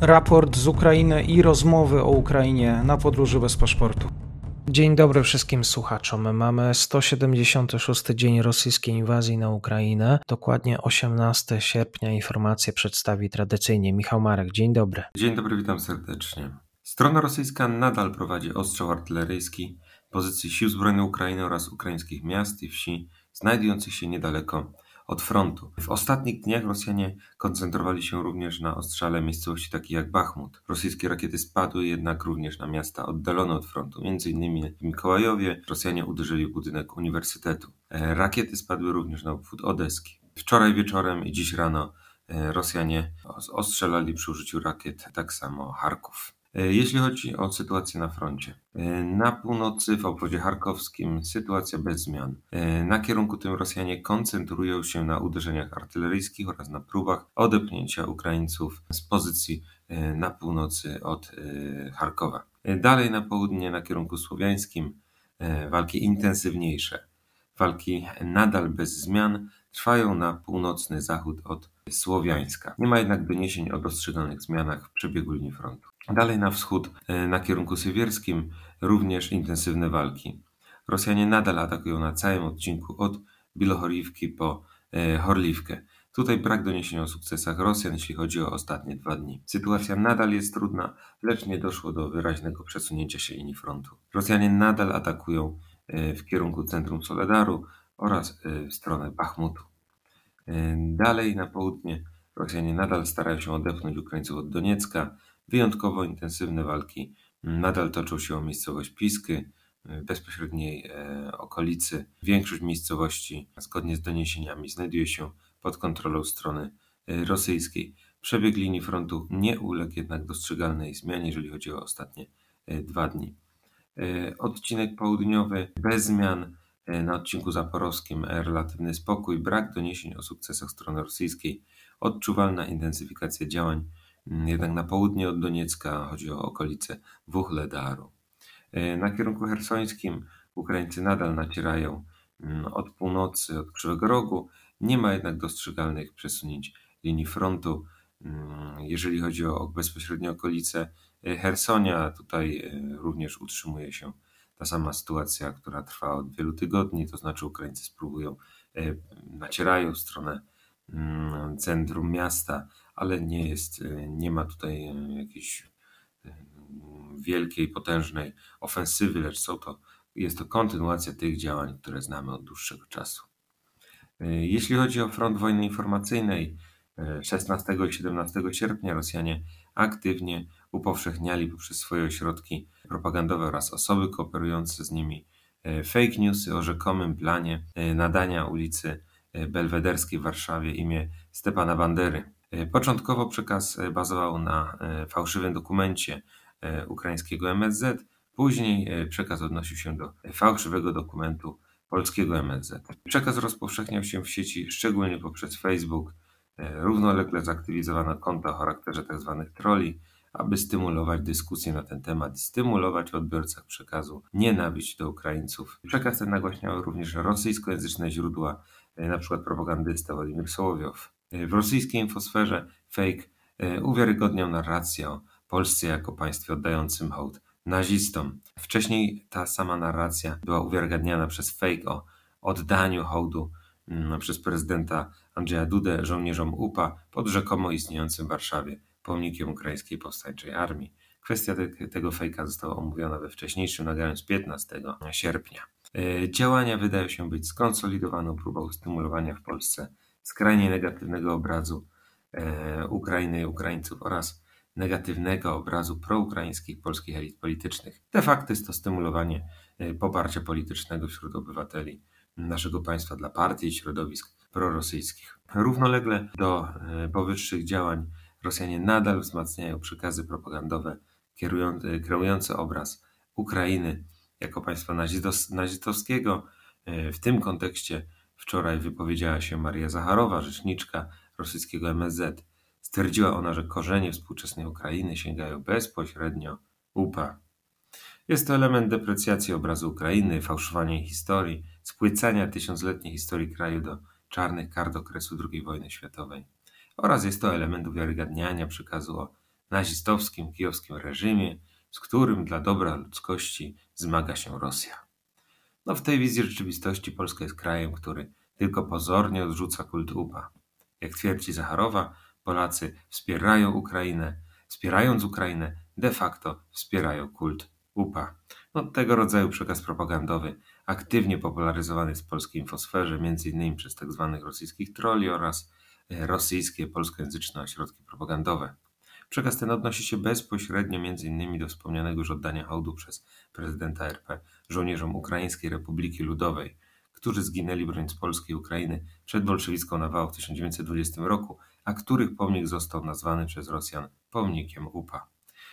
raport z Ukrainy i rozmowy o Ukrainie na podróży bez paszportu. Dzień dobry wszystkim słuchaczom. Mamy 176 dzień rosyjskiej inwazji na Ukrainę. Dokładnie 18 sierpnia informacje przedstawi tradycyjnie Michał Marek. Dzień dobry. Dzień dobry, witam serdecznie. Strona rosyjska nadal prowadzi ostrzał artyleryjski pozycji Sił Zbrojnych Ukrainy oraz ukraińskich miast i wsi znajdujących się niedaleko od frontu. W ostatnich dniach Rosjanie koncentrowali się również na ostrzale miejscowości takich jak Bachmut. Rosyjskie rakiety spadły jednak również na miasta oddalone od frontu, m.in. w Mikołajowie Rosjanie uderzyli w budynek uniwersytetu. E, rakiety spadły również na obwód Odeski. Wczoraj wieczorem i dziś rano e, Rosjanie ostrzelali przy użyciu rakiet tak samo Charków. E, jeśli chodzi o sytuację na froncie, e, na północy w obwodzie charkowskim sytuacja bez zmian. E, na kierunku tym Rosjanie koncentrują się na uderzeniach artyleryjskich oraz na próbach odepchnięcia Ukraińców z pozycji na północy od Charkowa. Dalej na południe, na kierunku słowiańskim, walki intensywniejsze. Walki nadal bez zmian trwają na północny zachód od Słowiańska. Nie ma jednak doniesień o dostrzeganych zmianach w przebiegu linii frontu. Dalej na wschód, e, na kierunku sywierskim, również intensywne walki. Rosjanie nadal atakują na całym odcinku od Bilohorivki po e, Horliwkę. Tutaj brak doniesień o sukcesach Rosjan, jeśli chodzi o ostatnie dwa dni. Sytuacja nadal jest trudna, lecz nie doszło do wyraźnego przesunięcia się linii frontu. Rosjanie nadal atakują e, w kierunku centrum Soledaru oraz w stronę Bachmutu. Dalej na południe Rosjanie nadal starają się odepchnąć Ukraińców od Doniecka. Wyjątkowo intensywne walki nadal toczą się o miejscowość Pisky, bezpośredniej e, okolicy. Większość miejscowości, zgodnie z doniesieniami, znajduje się pod kontrolą strony e, rosyjskiej. Przebieg linii frontu nie uległ jednak dostrzegalnej zmianie, jeżeli chodzi o ostatnie e, dwa dni. Odcinek południowy bez zmian na odcinku zaporowskim relatywny spokój, brak doniesień o sukcesach strony rosyjskiej, odczuwalna intensyfikacja działań jednak na południe od Doniecka, chodzi o okolice Wuchledaru. E, na kierunku hersońskim Ukraińcy nadal nacierają mm, od północy, od Krzywego Rogu. Nie ma jednak dostrzegalnych przesunięć linii frontu. Mm, jeżeli chodzi o bezpośrednie okolice e, Hersonia, tutaj również utrzymuje się ta sama sytuacja, która trwa od wielu tygodni, to znaczy Ukraińcy spróbują, e, nacierają w stronę mm, centrum miasta, ale nie jest, e, nie ma tutaj e, jakiejś wielkiej, potężnej ofensywy, lecz są to, jest to kontynuacja tych działań, które znamy od dłuższego czasu. Jeśli chodzi o front wojny informacyjnej, 16 i 17 sierpnia Rosjanie aktywnie upowszechniali poprzez swoje ośrodki propagandowe oraz osoby kooperujące z nimi e, fake newsy o rzekomym planie e, nadania ulicy e, Belwederskiej w Warszawie imię Stepana Bandery. Początkowo przekaz bazował na fałszywym dokumencie ukraińskiego MSZ, później przekaz odnosił się do fałszywego dokumentu polskiego MSZ. Przekaz rozpowszechniał się w sieci szczególnie poprzez Facebook, równolegle zaktywizowano konta o charakterze tzw. Tak troli, aby stymulować dyskusję na ten temat i stymulować w odbiorcach przekazu nienawiść do Ukraińców. Przekaz ten nagłaśniały również rosyjskojęzyczne źródła, e, np. propagandysta Władimir Sołowiow. E, w rosyjskiej infosferze fake e, uwiarygodniał narrację o Polsce jako państwie oddającym hołd nazistom. Wcześniej ta sama narracja była uwiarygadniana przez fake o oddaniu hołdu mm, przez prezydenta Andrzeja Dudę żołnierzom UPA pod rzekomo istniejącym w Warszawie pomnikiem ukraińskiej powstańczej armii. Kwestia te, tego fejka została omówiona we wcześniejszym nagraniu z 15 sierpnia. E, działania wydają się być skonsolidowaną próbą stymulowania w Polsce skrajnie negatywnego obrazu e, Ukrainy i Ukraińców oraz negatywnego obrazu proukraińskich polskich elit politycznych. De facto jest to stymulowanie e, poparcia politycznego wśród obywateli naszego państwa dla partii i środowisk prorosyjskich. Równolegle do powyższych działań Rosjanie nadal wzmacniają przekazy propagandowe kreujące obraz Ukrainy jako państwa nazistowskiego. E, w tym kontekście wczoraj wypowiedziała się Maria Zacharowa, rzeczniczka rosyjskiego MSZ. Stwierdziła ona, że korzenie współczesnej Ukrainy sięgają bezpośrednio UPA. Jest to element deprecjacji obrazu Ukrainy, fałszowania historii, spłycania tysiącletniej historii kraju do czarnych kart okresu II wojny światowej oraz jest to element uwiarygadniania przekazu o nazistowskim kijowskim reżimie, z którym dla dobra ludzkości zmaga się Rosja. No w tej wizji rzeczywistości Polska jest krajem, który tylko pozornie odrzuca kult UPA. Jak twierdzi Zacharowa, Polacy wspierają Ukrainę, wspierając Ukrainę, de facto wspierają kult UPA. No, tego rodzaju przekaz propagandowy, aktywnie popularyzowany w polskiej infosferze, m.in. przez tzw. Tak rosyjskich troli oraz e, rosyjskie polskojęzyczne ośrodki propagandowe. Przekaz ten odnosi się bezpośrednio m.in. do wspomnianego już oddania hołdu przez prezydenta RP żołnierzom Ukraińskiej Republiki Ludowej, którzy zginęli broniąc Polski i Ukrainy przed bolszewicką nawałą w 1920 roku, a których pomnik został nazwany przez Rosjan pomnikiem UPA.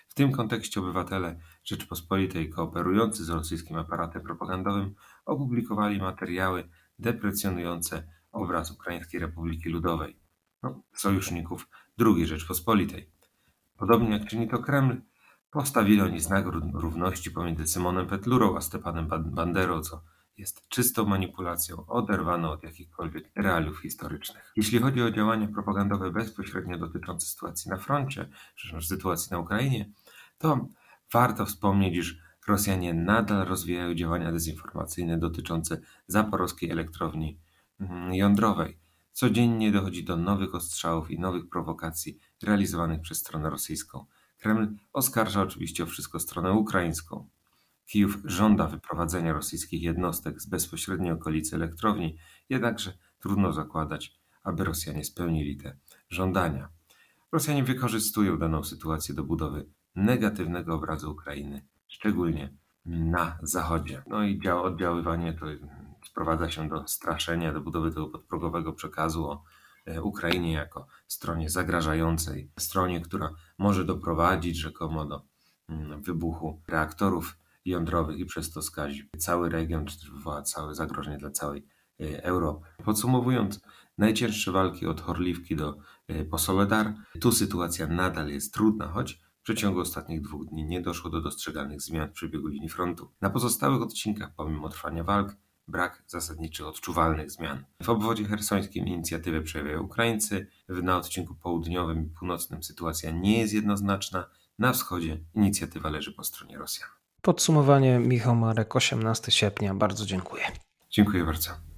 W tym kontekście obywatele Rzeczypospolitej kooperujący z rosyjskim aparatem propagandowym opublikowali materiały deprecjonujące obraz Ukraińskiej Republiki Ludowej, no, sojuszników II Rzeczpospolitej. Podobnie jak czyni to Kreml, postawili oni znak równości pomiędzy Symonem Petlurą a Stepanem Banderą, co jest czystą manipulacją oderwaną od jakichkolwiek realiów historycznych. Jeśli chodzi o działania propagandowe bezpośrednio dotyczące sytuacji na froncie, też sytuacji na Ukrainie, to warto wspomnieć, iż Rosjanie nadal rozwijają działania dezinformacyjne dotyczące zaporowskiej elektrowni mm, jądrowej. Codziennie dochodzi do nowych ostrzałów i nowych prowokacji realizowanych przez stronę rosyjską. Kreml oskarża oczywiście o wszystko stronę ukraińską. Kijów żąda wyprowadzenia rosyjskich jednostek z bezpośredniej okolicy elektrowni, jednakże trudno zakładać, aby Rosjanie spełnili te żądania. Rosjanie wykorzystują daną sytuację do budowy negatywnego obrazu Ukrainy, szczególnie na Zachodzie. No i oddziaływanie to sprowadza się do straszenia, do budowy tego podprogowego przekazu o Ukrainie jako stronie zagrażającej, stronie, która może doprowadzić rzekomo do mm, wybuchu reaktorów jądrowych i przez to skazi cały region, czy też wywoła całe zagrożenie dla całej e, Europy. Podsumowując, najcięższe walki od Horliwki do e, Posoledar, tu sytuacja nadal jest trudna, choć w przeciągu ostatnich dwóch dni nie doszło do dostrzegalnych zmian w przebiegu linii frontu. Na pozostałych odcinkach, pomimo trwania walk, brak zasadniczych odczuwalnych zmian. W obwodzie hersońskim inicjatywę przejawiają Ukraińcy, na odcinku południowym i północnym sytuacja nie jest jednoznaczna, na wschodzie inicjatywa leży po stronie Rosjan. Podsumowanie Michał Marek, 18 sierpnia. Bardzo dziękuję. Dziękuję bardzo.